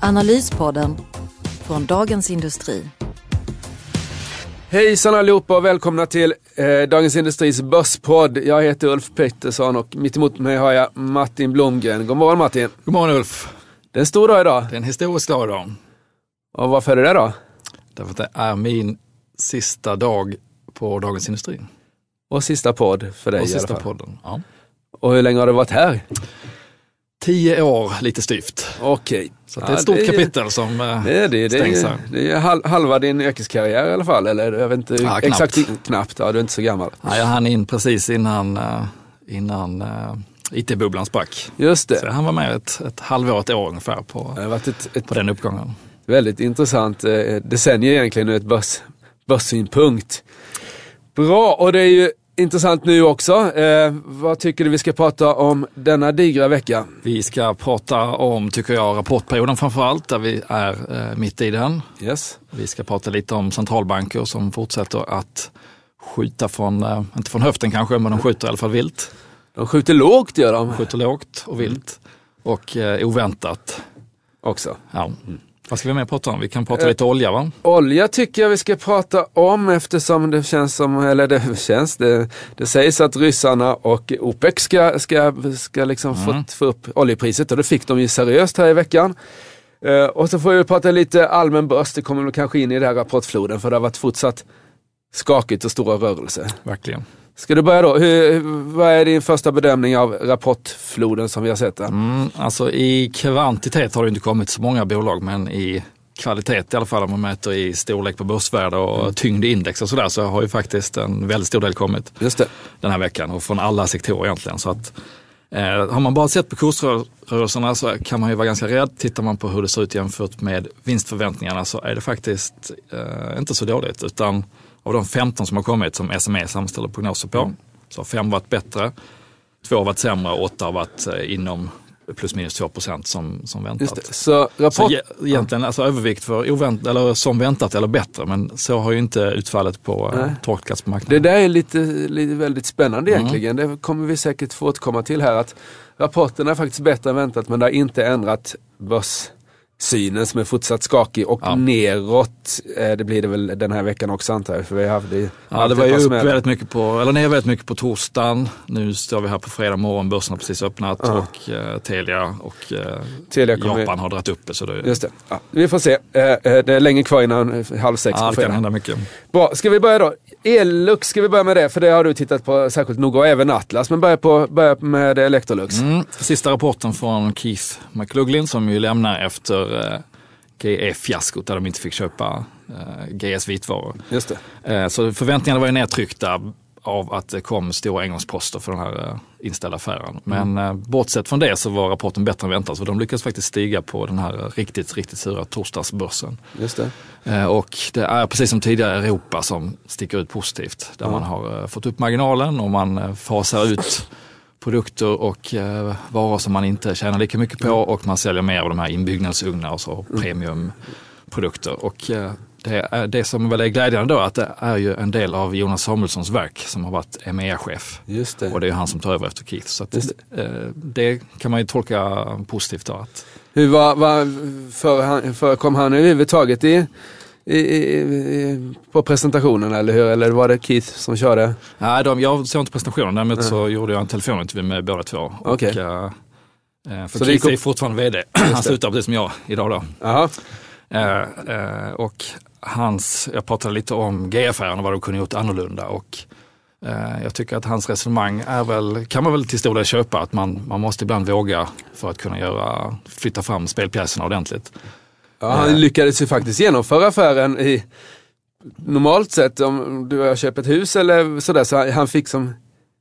Analyspodden från Dagens Industri. Hejsan allihopa och välkomna till eh, Dagens Industris börspodd. Jag heter Ulf Pettersson och mitt emot mig har jag Martin Blomgren. God morgon Martin. God morgon Ulf. Det är en stor dag idag. Det är en historisk dag idag. Och varför är det det då? Därför att det är min sista dag på Dagens Industri. Och sista podd för dig Och i alla sista fall. podden. Ja. Och hur länge har du varit här? Tio år lite styvt. Okej. Så det är ett stort kapitel som eh, Det är det. Det stängs är, här. det är hal- halva din yrkeskarriär i alla fall. Eller jag vet inte Ja, knappt. exakt. Knappt. Ja, du är inte så gammal. Ja, jag hann in precis innan, eh, innan eh, IT-bubblan sprack. Just Så det. han var med ett, ett halvår, ett år ungefär på, Det har varit ett, ett på den uppgången. väldigt intressant eh, decennium egentligen ur ett börs, börssynpunkt. Bra, och det är ju intressant nu också. Eh, vad tycker du vi ska prata om denna digra vecka? Vi ska prata om, tycker jag, rapportperioden framför allt, där vi är eh, mitt i den. Yes. Vi ska prata lite om centralbanker som fortsätter att skjuta från, eh, inte från höften kanske, men de skjuter i alla fall vilt. De skjuter lågt gör de Skjuter lågt och vilt och eh, oväntat. också. Ja. Vad ska vi mer prata om? Vi kan prata Eh. lite olja va? Olja tycker jag vi ska prata om eftersom det känns som, eller det känns, det, det sägs att ryssarna och OPEC ska, ska, ska liksom få, få upp oljepriset och det fick de ju seriöst här i veckan. Eh, och så får vi prata lite allmän börs, det kommer väl kanske in i den här rapportfloden för det har varit fortsatt skakigt och stora rörelser. Verkligen. Ska du börja då? Hur, vad är din första bedömning av rapportfloden som vi har sett den? Mm, alltså i kvantitet har det inte kommit så många bolag men i kvalitet i alla fall om man mäter i storlek på börsvärde och Mm. tyngd i index och sådär så har ju faktiskt en väldigt stor del kommit Just det. den här veckan och från alla sektorer egentligen. Så att, eh, har man bara sett på kursrörelserna så kan man ju vara ganska rädd. Tittar man på hur det ser ut jämfört med vinstförväntningarna så är det faktiskt eh, inte så dåligt. Utan av de 15 som har kommit som SME sammanställer prognoser på så har fem varit bättre, två har varit sämre och åtta har varit eh, inom plus minus 2 procent som, som väntat. Det. Så rapport... Så ge- egentligen alltså övervikt för ovänt, eller som väntat eller bättre men så har ju inte utfallet på Nej. eh, torkats på Det marknaden. där är lite, lite väldigt spännande Mm. egentligen. Det kommer vi säkert få återkomma till här. Att rapporten är faktiskt bättre än väntat men det har inte ändrat börssynen som är fortsatt skakig och Ja. neråt. Eh, det blir det väl den här veckan också antar jag. För vi har haft det, Ja, det var ju upp väldigt mycket på, eller ner väldigt mycket på torsdagen. Nu står vi här på fredag morgon, börsen har precis öppnat Ja. och eh, Telia och eh, Telia Japan har dragit upp det. Så det, Just det. Ja, vi får se. Eh, eh, det är länge kvar innan eh, halv sex ja, på det kan fredag. hända mycket. Bra, ska vi börja då? Elux, ska vi börja med det? För det har du tittat på särskilt noga och även Atlas. Men börja, på, börja med Electrolux. Mm. Sista rapporten från Keith McLaughlin som ju lämnar efter eh, GE-fiaskot där de inte fick köpa eh, GS vitvaror. Just det. Eh, Så förväntningarna var ju nedtryckta av att det kom stora engångsposter för den här eh, inställda affären. Men eh, bortsett från det så var rapporten bättre än väntat. Så de lyckades faktiskt stiga på den här riktigt, riktigt sura torsdagsbörsen. Just det. Och det är precis som tidigare Europa som sticker ut positivt. Där man har fått upp marginalen och man fasar ut produkter och eh, varor som man inte tjänar lika mycket på och man säljer mer av de här inbyggnadsugnar och så premiumprodukter. Och eh, det, är, det som väl är glädjande då att det är ju en del av Jonas Samuelssons verk som har varit EMEA-chef. Det. Och det är ju han som tar över efter Keith. Så att, Just eh, det kan man ju tolka positivt då. Att, Hur var, var, för, förekom han överhuvudtaget i, i, i, på presentationen eller hur? Eller var det Keith som körde? Nej, de, jag såg inte presentationen, däremot så gjorde jag en telefonintervju med båda två. Okej. Och, eh, för Så Keith är upp- fortfarande vd. Han slutar precis som jag idag då. Jaha, Eh, eh, och hans, jag pratade lite om G-affären och vad de kunde gjort annorlunda. Och, jag tycker att hans resonemang är väl, kan man väl till stor del köpa, att man, man måste ibland våga för att kunna göra, flytta fram spelpjäserna ordentligt. Ja, han lyckades ju faktiskt genomföra affären i normalt sett om du har köpt ett hus eller sådär så han fick som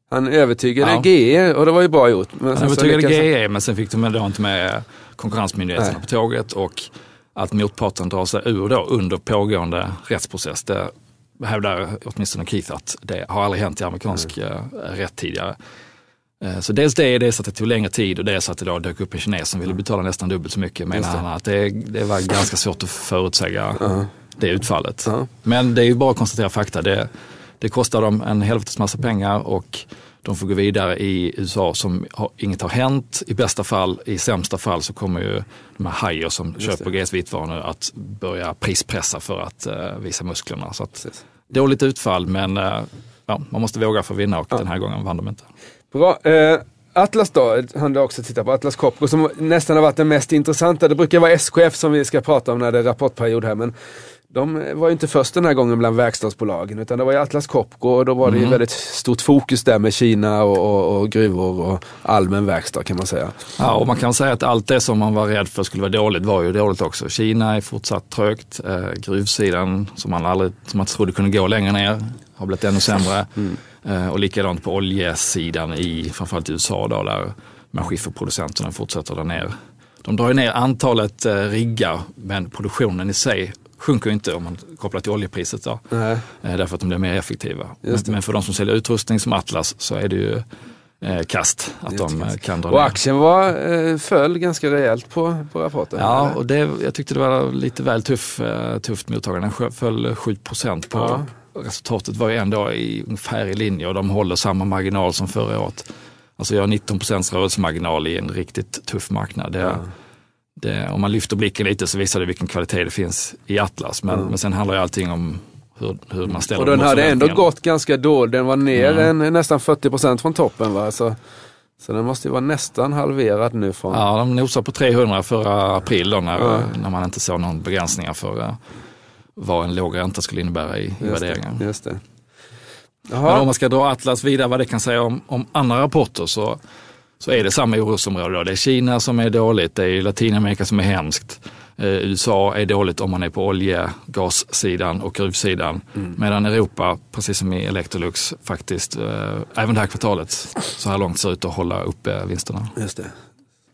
han övertygade Ja. GE och det var ju bra gjort. Men Han övertygade lyckades GE, men sen fick de ändå inte med konkurrensmyndigheterna Nej. på tåget och att motparten drar sig ur då under pågående rättsprocess. Det hävdar åtminstone Keith att det har aldrig hänt i amerikansk mm. rätt tidigare. Eh, så dels det, dels att det tog längre tid och dels att det då dök upp en kines som ville betala nästan dubbelt så mycket menar han att det, det var ganska svårt att förutsäga uh -huh. det utfallet. Uh -huh. Men det är ju bara att konstatera fakta. Det, det kostar dem en helvetes massa pengar och de får gå vidare i USA som har, inget har hänt. I bästa fall, i sämsta fall så kommer ju de här hajar som Just köper GS vitvaror nu att börja prispressa för att uh, visa musklerna. Så att, dåligt utfall men uh, ja, man måste våga för att vinna och ja. den här gången vann de inte. Bra. Eh, Atlas då, han har också titta på. Atlas Copco som nästan har varit den mest intressanta. Det brukar vara SKF som vi ska prata om när det är rapportperiod här. Men de var ju inte först den här gången bland verkstadsbolagen utan det var ju Atlas Copco och då var det mm. ju väldigt stort fokus där med Kina och, och, och, gruvor och allmän verkstad kan man säga. Ja och man kan säga att allt det som man var rädd för skulle vara dåligt var ju dåligt också. Kina är fortsatt trögt, eh, gruvsidan som man aldrig som man trodde kunde gå längre ner har blivit ännu sämre. Mm. Eh, och likadant på oljesidan i framförallt USA då, där skifferproducenterna fortsätter dra ner. De drar ner antalet eh, riggar men produktionen i sig sjunker inte om man kopplar till oljepriset. Då, Nej. Eh, därför att de blir mer effektiva. Men, för de som säljer utrustning som Atlas så är det ju eh, kast att de kast. kan dra Och aktien var, eh, föll ganska rejält på, på rapporten. Ja, och det, jag tyckte det var lite väl tuff, tufft mottagande. Den föll 7 procent på, ja resultatet var ju ändå i, ungefär i linje och de håller samma marginal som förra året. Alltså jag har 19 procents rörelsemarginal i en riktigt tuff marknad. Det, ja. Det, om man lyfter blicken lite så visar det vilken kvalitet det finns i Atlas. Men, mm. men sen handlar ju allting om hur, hur man ställer Och den hade ändå gått ganska dåligt. Den var ner mm. en, nästan 40 procent från toppen. Va? Så, så den måste ju vara nästan halverad nu. Från... Ja, de nosade på 300 förra april då, när, ja. när man inte såg någon begränsningar för vad en låg ränta skulle innebära i, i värderingen. Just det. Men om man ska dra Atlas vidare vad det kan säga om, om andra rapporter så, så är det samma orosområde. Då. Det är Kina som är dåligt, det är Latinamerika som är hemskt. Eh, USA är dåligt om man är på olje, gassidan och gruvsidan. Mm. Medan Europa, precis som i Electrolux, faktiskt eh, även det här kvartalet så här långt ser ut att hålla uppe vinsterna. Just det.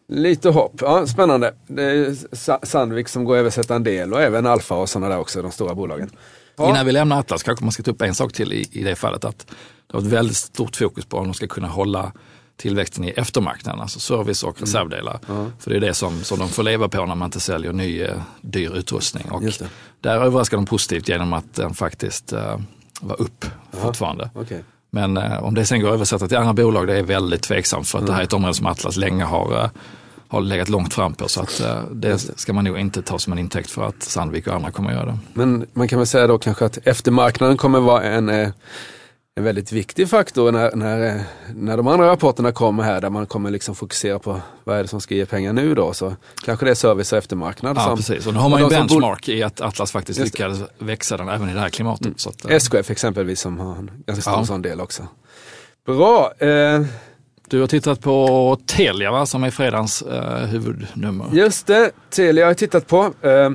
Lite hopp, ja spännande. Det är Sandvik som går att översätta en del och även Alfa och sådana där också, de stora bolagen. Ja. Innan vi lämnar Atlas kanske man ska ta upp en sak till i, i det fallet. att Det har ett väldigt stort fokus på om de ska kunna hålla tillväxten i eftermarknaden, alltså service och mm. reservdelar. Mm. För det är det som, som de får leva på när man inte säljer ny eh, dyr utrustning. Och där överraskar de positivt genom att den faktiskt uh, var upp Aha. fortfarande. Okay. Men uh, om det sen går att översätta till andra bolag, det är väldigt tveksamt för att mm. det här är ett område som Atlas länge har uh, har legat långt fram på. Så att, eh, det ska man nog inte ta som en intäkt för att Sandvik och andra kommer att göra det. Men man kan väl säga då kanske att eftermarknaden kommer vara en, eh, en väldigt viktig faktor när, när, eh, när de andra rapporterna kommer här där man kommer liksom fokusera på vad är det som ska ge pengar nu då. Så kanske det är service och eftermarknad. Ja som, precis, och nu har man ju en benchmark i att Atlas faktiskt lyckades växa den även i det här klimatet. Mm. Så att, SKF exempelvis som har en ganska stor ja. sån del också. Bra. Eh, du har tittat på Telia va, som är fredagens eh, huvudnummer. Just det, Telia har jag tittat på. Eh,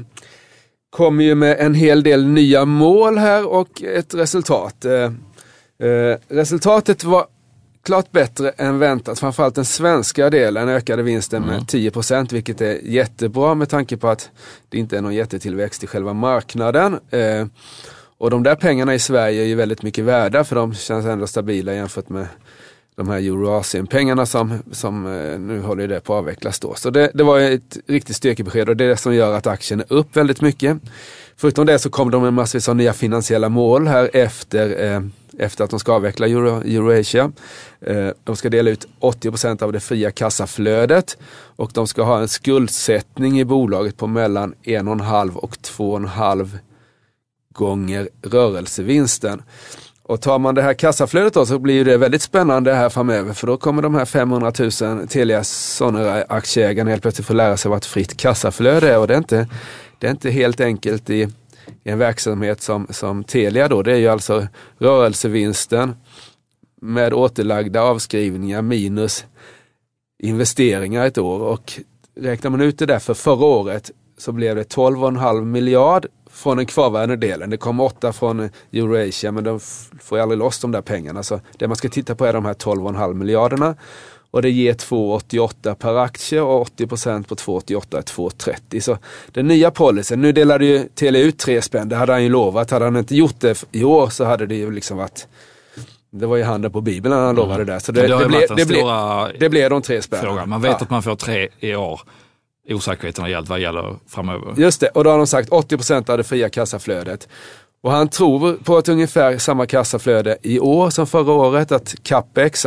kommer ju med en hel del nya mål här och ett resultat. Eh, resultatet var klart bättre än väntat. Framförallt den svenska delen ökade vinsten med mm. 10% vilket är jättebra med tanke på att det inte är någon jättetillväxt i själva marknaden. Eh, och de där pengarna i Sverige är ju väldigt mycket värda för de känns ändå stabila jämfört med de här Euroasien-pengarna som, som eh, nu håller det på att avvecklas då. Så det, det var ett riktigt styrkebesked och det är det som gör att aktien är upp väldigt mycket. Förutom det så kommer de med massvis av nya finansiella mål här efter, eh, efter att de ska avveckla Euro, Euroasia. Eh, de ska dela ut 80% av det fria kassaflödet och de ska ha en skuldsättning i bolaget på mellan 1,5 och 2,5 gånger rörelsevinsten. Och tar man det här kassaflödet då så blir det väldigt spännande här framöver för då kommer de här 500 000 Telia Sonera-aktieägarna helt plötsligt få lära sig vad ett fritt kassaflöde är och det är inte, det är inte helt enkelt i, i en verksamhet som, som Telia då. Det är ju alltså rörelsevinsten med återlagda avskrivningar minus investeringar ett år och räknar man ut det där för förra året så blev det 12,5 miljard från den kvarvarande delen. Det kom åtta från Eurasia men de får ju aldrig loss de där pengarna. Så det man ska titta på är de här 12,5 miljarderna. Och det ger 2,88 per aktie och 80 procent på 2,88 är 2,30. Så den nya policyn, nu delade ju Telia ut tre spänn, det hade han ju lovat. Hade han inte gjort det i år så hade det ju liksom varit det var ju handen på bibeln han Mm. lovade det. Så det, Det det, blev, det, det de tre spännen. Man vet Ja. att man får tre i år. Osäkerheten har gällt vad gäller framöver. Just det, och då har de sagt 80% av det fria kassaflödet. Och han tror på ett ungefär samma kassaflöde i år som förra året, att capex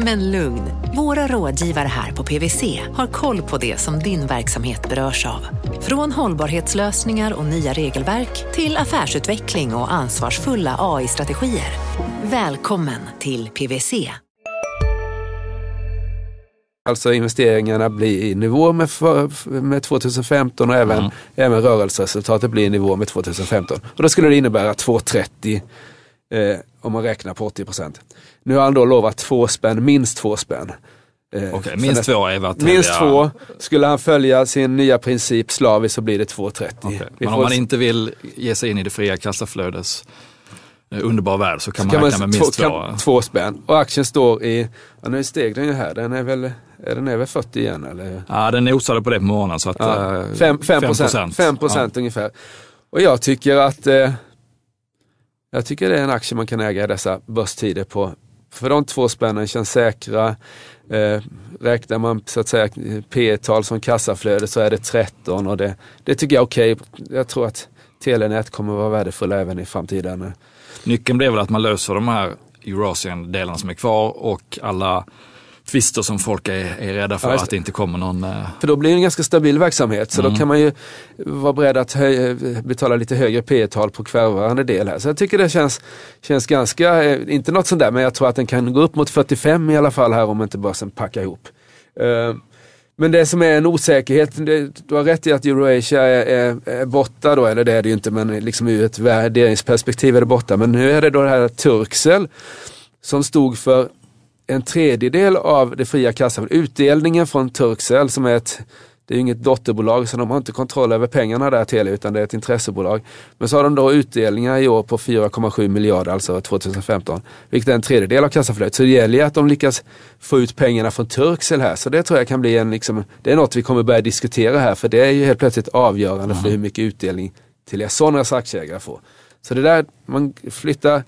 Men lugn, våra rådgivare här på PWC har koll på det som din verksamhet berörs av. Från hållbarhetslösningar och nya regelverk till affärsutveckling och ansvarsfulla AI-strategier. Välkommen till PWC. alltså investeringarna blir i nivå med, för, med 2015 och även, Mm. även rörelseresultatet blir i nivå med 2015. Och då skulle det innebära 2,30 eh, om man räknar på 80%. Nu har han då lovat två spänn, minst två spänn. Eh, för minst två är vad Minst två. Skulle han följa sin nya princip slaviskt så blir det 2,30. Okej. Vi Men om man inte vill ge sig in i det fria kassaflödes eh, underbara värld så kan man kan räkna med minst två, kan, två spänn. Och aktien står i, ja, nu steg den ju här, den är väl, är den väl 40 igen eller? Ja, den nosade på det på morgonen. Så att, Ja, eh, 5 procent, 5 procent ungefär. Och jag tycker att eh, jag tycker det är en aktie man kan äga i dessa börstider på. För de två spännen känns säkra. Eh, räknar man så att säga P-tal som kassaflöde så är det 13 och det, det tycker jag är okej. Jag tror att Telenät kommer vara värdefulla även i framtiden. Nyckeln blir väl att man löser de här Eurasien-delarna som är kvar och alla tvister som folk är, är rädda för Ja, att det inte kommer någon... eh, För då blir det en ganska stabil verksamhet så Mm. då kan man ju vara beredd att höj, betala lite högre P tal på kvarvarande del här. Så jag tycker det känns, känns ganska, eh, inte något sånt där, men jag tror att den kan gå upp mot 45 i alla fall här om inte börsen packar ihop. Eh, Men det som är en osäkerhet, du har rätt i att Eurasia är, är, är borta då, eller det är det ju inte, men liksom ur ett värderingsperspektiv är det borta. Men nu är det då det här Turkcell som stod för en tredjedel av det fria kassan. Utdelningen från Turkcell som är ett, det är ju inget dotterbolag så de har inte kontroll över pengarna där Telia utan det är ett intressebolag. Men så har de då utdelningar i år på 4,7 miljarder, alltså 2015. Vilket är en tredjedel av kassaflödet. Så det gäller ju att de lyckas få ut pengarna från Turkcell här. Så det tror jag kan bli en, liksom, det är något vi kommer börja diskutera här för det är ju helt plötsligt avgörande för hur mycket utdelning Telia Soneras aktieägare får. Så det där, man flyttar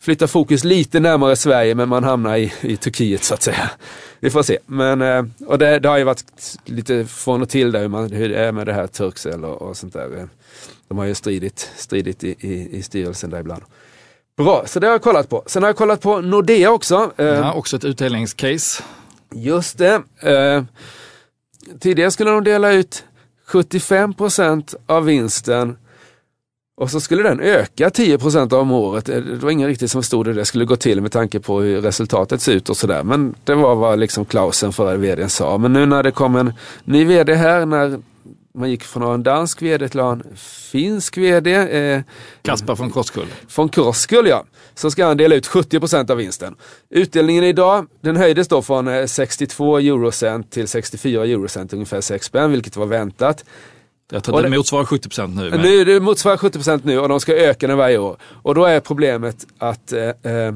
flyttar fokus lite närmare Sverige men man hamnar i, i Turkiet så att säga. Vi får se. Men, eh, och det, det har ju varit lite från och till där hur, man, hur det är med det här Turkcell och, och sånt där. De har ju stridit, stridit i, i, i styrelsen där ibland. Bra, så det har jag kollat på. Sen har jag kollat på Nordea också. Eh, Ja, också ett utdelningscase. Just det. Eh, tidigare skulle de dela ut 75% av vinsten och så skulle den öka 10% om året. Eh, Det var ingen riktigt som stod hur det skulle gå till med tanke på hur resultatet ser ut och sådär. Men det var vad liksom Klausen förra vdn sa. Men nu när det kom en ny vd här, när man gick från en dansk vd till en finsk vd, eh, Kasper från Korskull. från Korskull ja, så ska han dela ut 70% av vinsten. Utdelningen idag, den höjdes då från eh, 62 eurocent till 64 eurocent, ungefär 6 spänn, vilket var väntat. Jag tror det det- motsvarar 70 procent nu. Men Nu, det motsvarar 70 nu och de ska öka den varje år. Och då är problemet att eh, eh,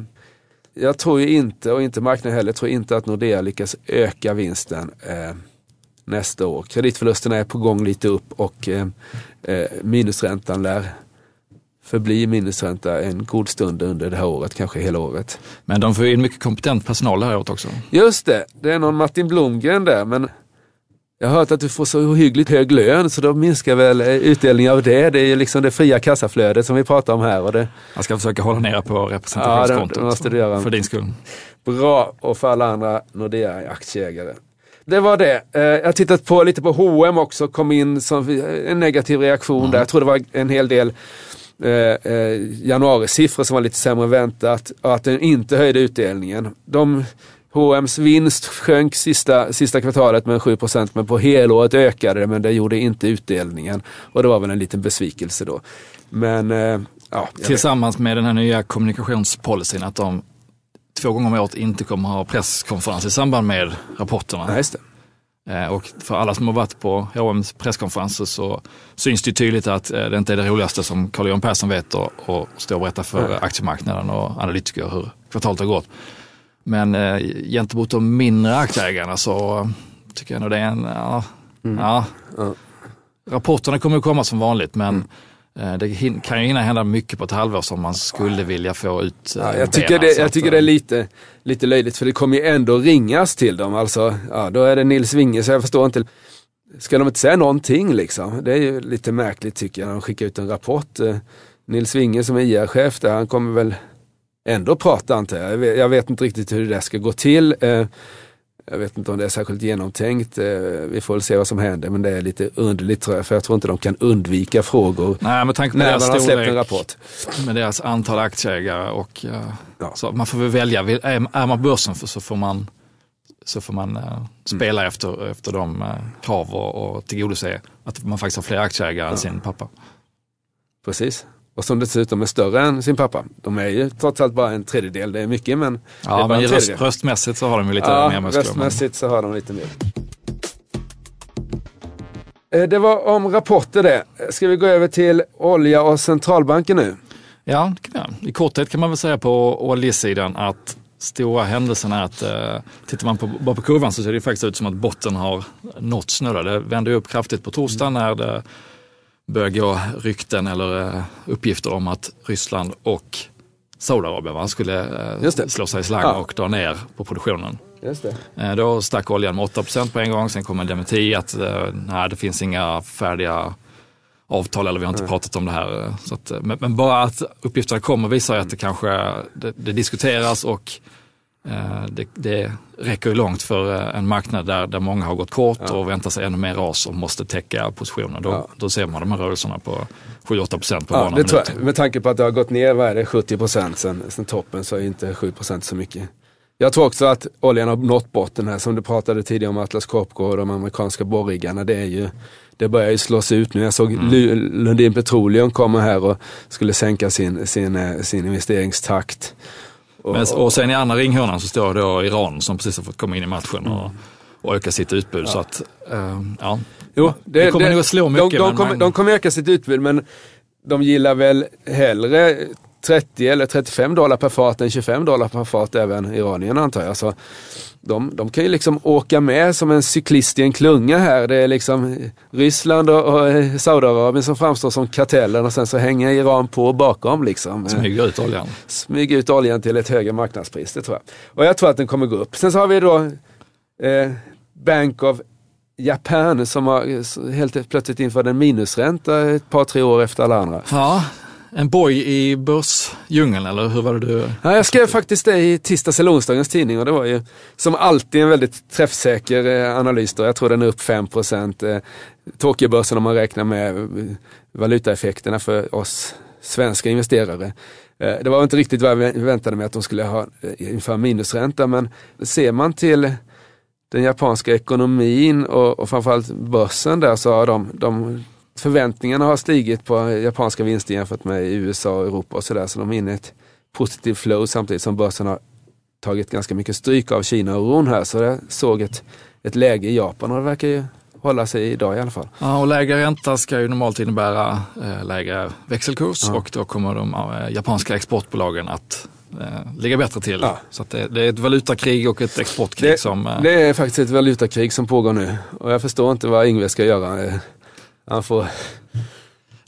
jag tror ju inte, och inte marknaden heller, tror inte att Nordea lyckas öka vinsten eh, nästa år. Kreditförlusterna är på gång lite upp och eh, eh, minusräntan lär förbli minusränta en god stund under det här året, kanske hela året. men de får in mycket kompetent personal det här året också. Just det, det är någon Martin Blomgren där men jag har hört att du får så ohyggligt hög lön så då minskar väl eh, utdelningen av det. Det är ju liksom det fria kassaflödet som vi pratar om här. Och det, Jag ska försöka hålla nere på Ja, det- representationskontot. måste du göra. För din skull. bra och för alla andra Nordea-aktieägare. Det var det. Eh, Jag har tittat på lite på H&M också, kom in som en negativ reaktion där. Jag tror det var en hel del eh, eh, januarisiffror som var lite sämre än väntat och att den inte höjde utdelningen. De, H&M's vinst sjönk sista, sista kvartalet med 7% men på helåret ökade det men det gjorde inte utdelningen. Och det var väl en liten besvikelse då. Men eh, ja. Tillsammans med den här nya kommunikationspolicyn att de två gånger om året inte kommer ha presskonferens i samband med rapporterna. Nej, just det. Eh, Och för alla som har varit på H&M's presskonferenser så syns det tydligt att eh, det inte är det roligaste som Carl-Johan Persson vet och, och stå och berätta för aktiemarknaden och analytiker hur kvartalet har gått. Men eh, gentemot de mindre aktieägarna så eh, tycker jag nog det är en, ja, ja. Ja. Rapporterna kommer att komma som vanligt men eh, det kan ju hinna hända mycket på ett halvår som man skulle vilja få ut. eh, Ja, jag benen. tycker, det, jag tycker eh, det är lite, lite löjligt för det kommer ju ändå ringas till dem. Alltså, ja, då är det Nils Winge så jag förstår inte. Ska de inte säga någonting liksom? Det är ju lite märkligt tycker jag när de skickar ut en rapport. Eh, Nils Winge som är IR-chef där, han kommer väl ändå prata antar jag. Vet, jag vet inte riktigt hur det där ska gå till. Eh, Jag vet inte om det är särskilt genomtänkt. Eh, Vi får väl se vad som händer men det är lite underligt tror jag. För jag tror inte de kan undvika frågor Nej, med tanke på när deras man har släppt en storlek, rapport. med deras antal aktieägare och eh, Ja. så man får väl välja. Är, man börsen så får man, så får man Mm. spela efter, efter de krav och, och tillgodose att man faktiskt har fler aktieägare än sin pappa. Precis. Och som dessutom är större än sin pappa. De är ju trots allt bara en tredjedel. Det är mycket men Ja, men röst, röstmässigt så har de ju lite Ja, mer muskler. röstmässigt så har de lite mer. Eh, Det var om rapporter det. Ska vi gå över till olja och centralbanken nu? Ja, det kan jag. i korthet kan man väl säga på oljesidan att stora händelsen är att eh, tittar man på, bara på kurvan så ser det faktiskt ut som att botten har nåtts nu. Det vände upp kraftigt på torsdagen när det började gå rykten eller eh, uppgifter om att Ryssland och Saudiarabien skulle eh, slå sig i slang Ja. och dra ner på produktionen. Just det. Eh, Då stack oljan med 8% på en gång, sen kom en dementi att nej, det finns inga färdiga avtal eller vi har inte pratat om det här. att, men, men bara att uppgifterna kommer visar att det kanske det, det diskuteras och det, det räcker ju långt för eh, en marknad där, där många har gått kort och väntar sig ännu mer ras och måste täcka positionen. Då, Ja. då ser man de här rörelserna på 7-8 procent på Ja, det tror. Med tanke på att det har gått ner, vad är det, 70 procent sen, sen toppen så är inte 7 procent så mycket. Jag tror också att oljan har nått botten här, som du pratade tidigare om Atlas Copco och de amerikanska borriggarna. Det, är ju, det börjar ju slås ut nu. Jag såg Mm. Lu- Lundin Petroleum komma här och skulle sänka sin, sin, eh, sin investeringstakt. Och, Men, och sen i andra ringhörnan så står då Iran som precis har fått komma in i matchen och, och öka sitt utbud. Så att, eh, ja. Jo, det, kommer nog att slå mycket. De, de, kommer, de kommer öka sitt utbud men de gillar väl hellre 30 eller 35 dollar per fat än 25 dollar per fat även iranierna antar jag. Så de, de kan ju liksom åka med som en cyklist i en klunga här. Det är liksom Ryssland och, och eh, Saudiarabien som framstår som kartellen och sen så hänger Iran på bakom liksom. smyger ut oljan. Smyga ut oljan till ett högre marknadspris, det tror jag. Och jag tror att den kommer gå upp. Sen så har vi då eh, Bank of Japan som har helt plötsligt infört en minusränta ett par, tre år efter alla andra. Ja, en boj i börsdjungeln eller hur var det du? Ja, jag skrev faktiskt det i tisdags eller onsdagens tidning och det var ju som alltid en väldigt träffsäker eh, analys. Då. Jag tror den är upp 5 procent. Eh, Tokyobörsen om man räknar med eh, valutaeffekterna för oss svenska investerare. Det var inte riktigt vad jag väntade mig att de skulle ha inför minusränta men ser man till den japanska ekonomin och, och framförallt börsen där så har de, de förväntningarna har stigit på japanska vinster jämfört med i USA och Europa och sådär. Så de är inne i ett positivt flow samtidigt som börsen har tagit ganska mycket stryk av Kina och oron här. Så jag såg ett, ett läge i Japan och det verkar ju hålla sig idag i alla fall. Ja, och lägre ränta ska ju normalt innebära eh, lägre växelkurs och då kommer de eh, japanska exportbolagen att eh, ligga bättre till. Ja. Så det, det är ett valutakrig och ett exportkrig Det, som... Eh, det är faktiskt ett valutakrig som pågår nu och jag förstår inte vad Ingves ska göra. Han får, han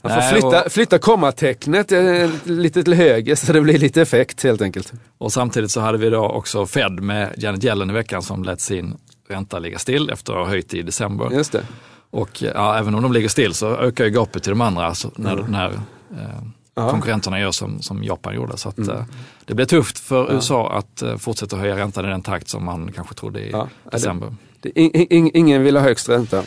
får Nej, flytta, och- flytta kommatecknet eh, lite till höger så det blir lite effekt helt enkelt. Och samtidigt så hade vi då också Fed med Janet Yellen i veckan som lät sin ränta ligga still efter att ha höjt i december. Just det. Och ja, även om de ligger still så ökar ju gapet till de andra så när, när eh, Ja. Mm. konkurrenterna gör som, som Japan gjorde. Så att, eh, det blir tufft för USA att eh, fortsätta höja räntan i den takt som man kanske trodde i Ja, det- december. Det, in, in, ingen vill ha högst ränta.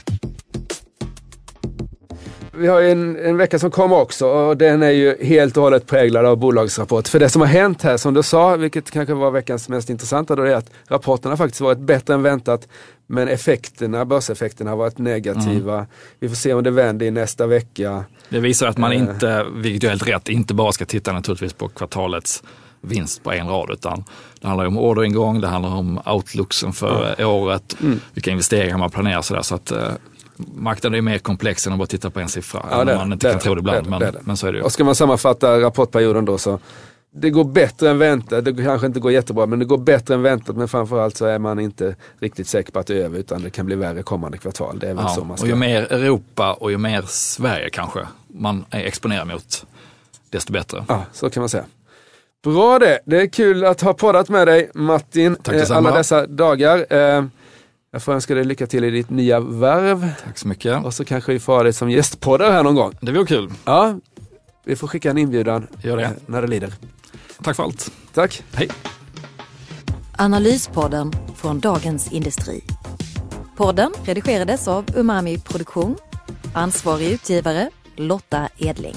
Vi har en, en vecka som kommer också och den är ju helt och hållet präglad av bolagsrapport. För det som har hänt här, som du sa, vilket kanske var veckans mest intressanta, då är att rapporterna faktiskt varit bättre än väntat. Men effekterna, börseffekterna har varit negativa. Mm. Vi får se om det vänder i nästa vecka. Det visar att man eh. inte, vilket är helt rätt, inte bara ska titta naturligtvis på kvartalets vinst på en rad utan det handlar om orderingång, det handlar om outlooksen för mm. året, mm. vilka investeringar man planerar sådär. Så att, eh, marknaden är mer komplex än att bara titta på en siffra. Ja, det, man inte det, kan tro det ibland. Det, men, men så är det ju. Och ska man sammanfatta rapportperioden då så det går bättre än väntat. Det kanske inte går jättebra men det går bättre än väntat. Men framförallt så är man inte riktigt säker på att det är över utan det kan bli värre kommande kvartal. Det är väl ja, så man ska... Och ju mer Europa och ju mer Sverige kanske man är exponerad mot desto bättre. Ja, så kan man säga. Bra det. Det är kul att ha poddat med dig Martin Tack eh, alla dessa dagar. Eh, jag får önska dig lycka till i ditt nya värv. Tack så mycket. Och så kanske vi får ha dig som gästpoddare här någon gång. Det vore kul. Ja, vi får skicka en inbjudan Gör det. Eh, när det lider. Tack för allt. Tack. Hej. Analyspodden från Dagens Industri. Podden redigerades av Umami Produktion. Ansvarig utgivare Lotta Edling.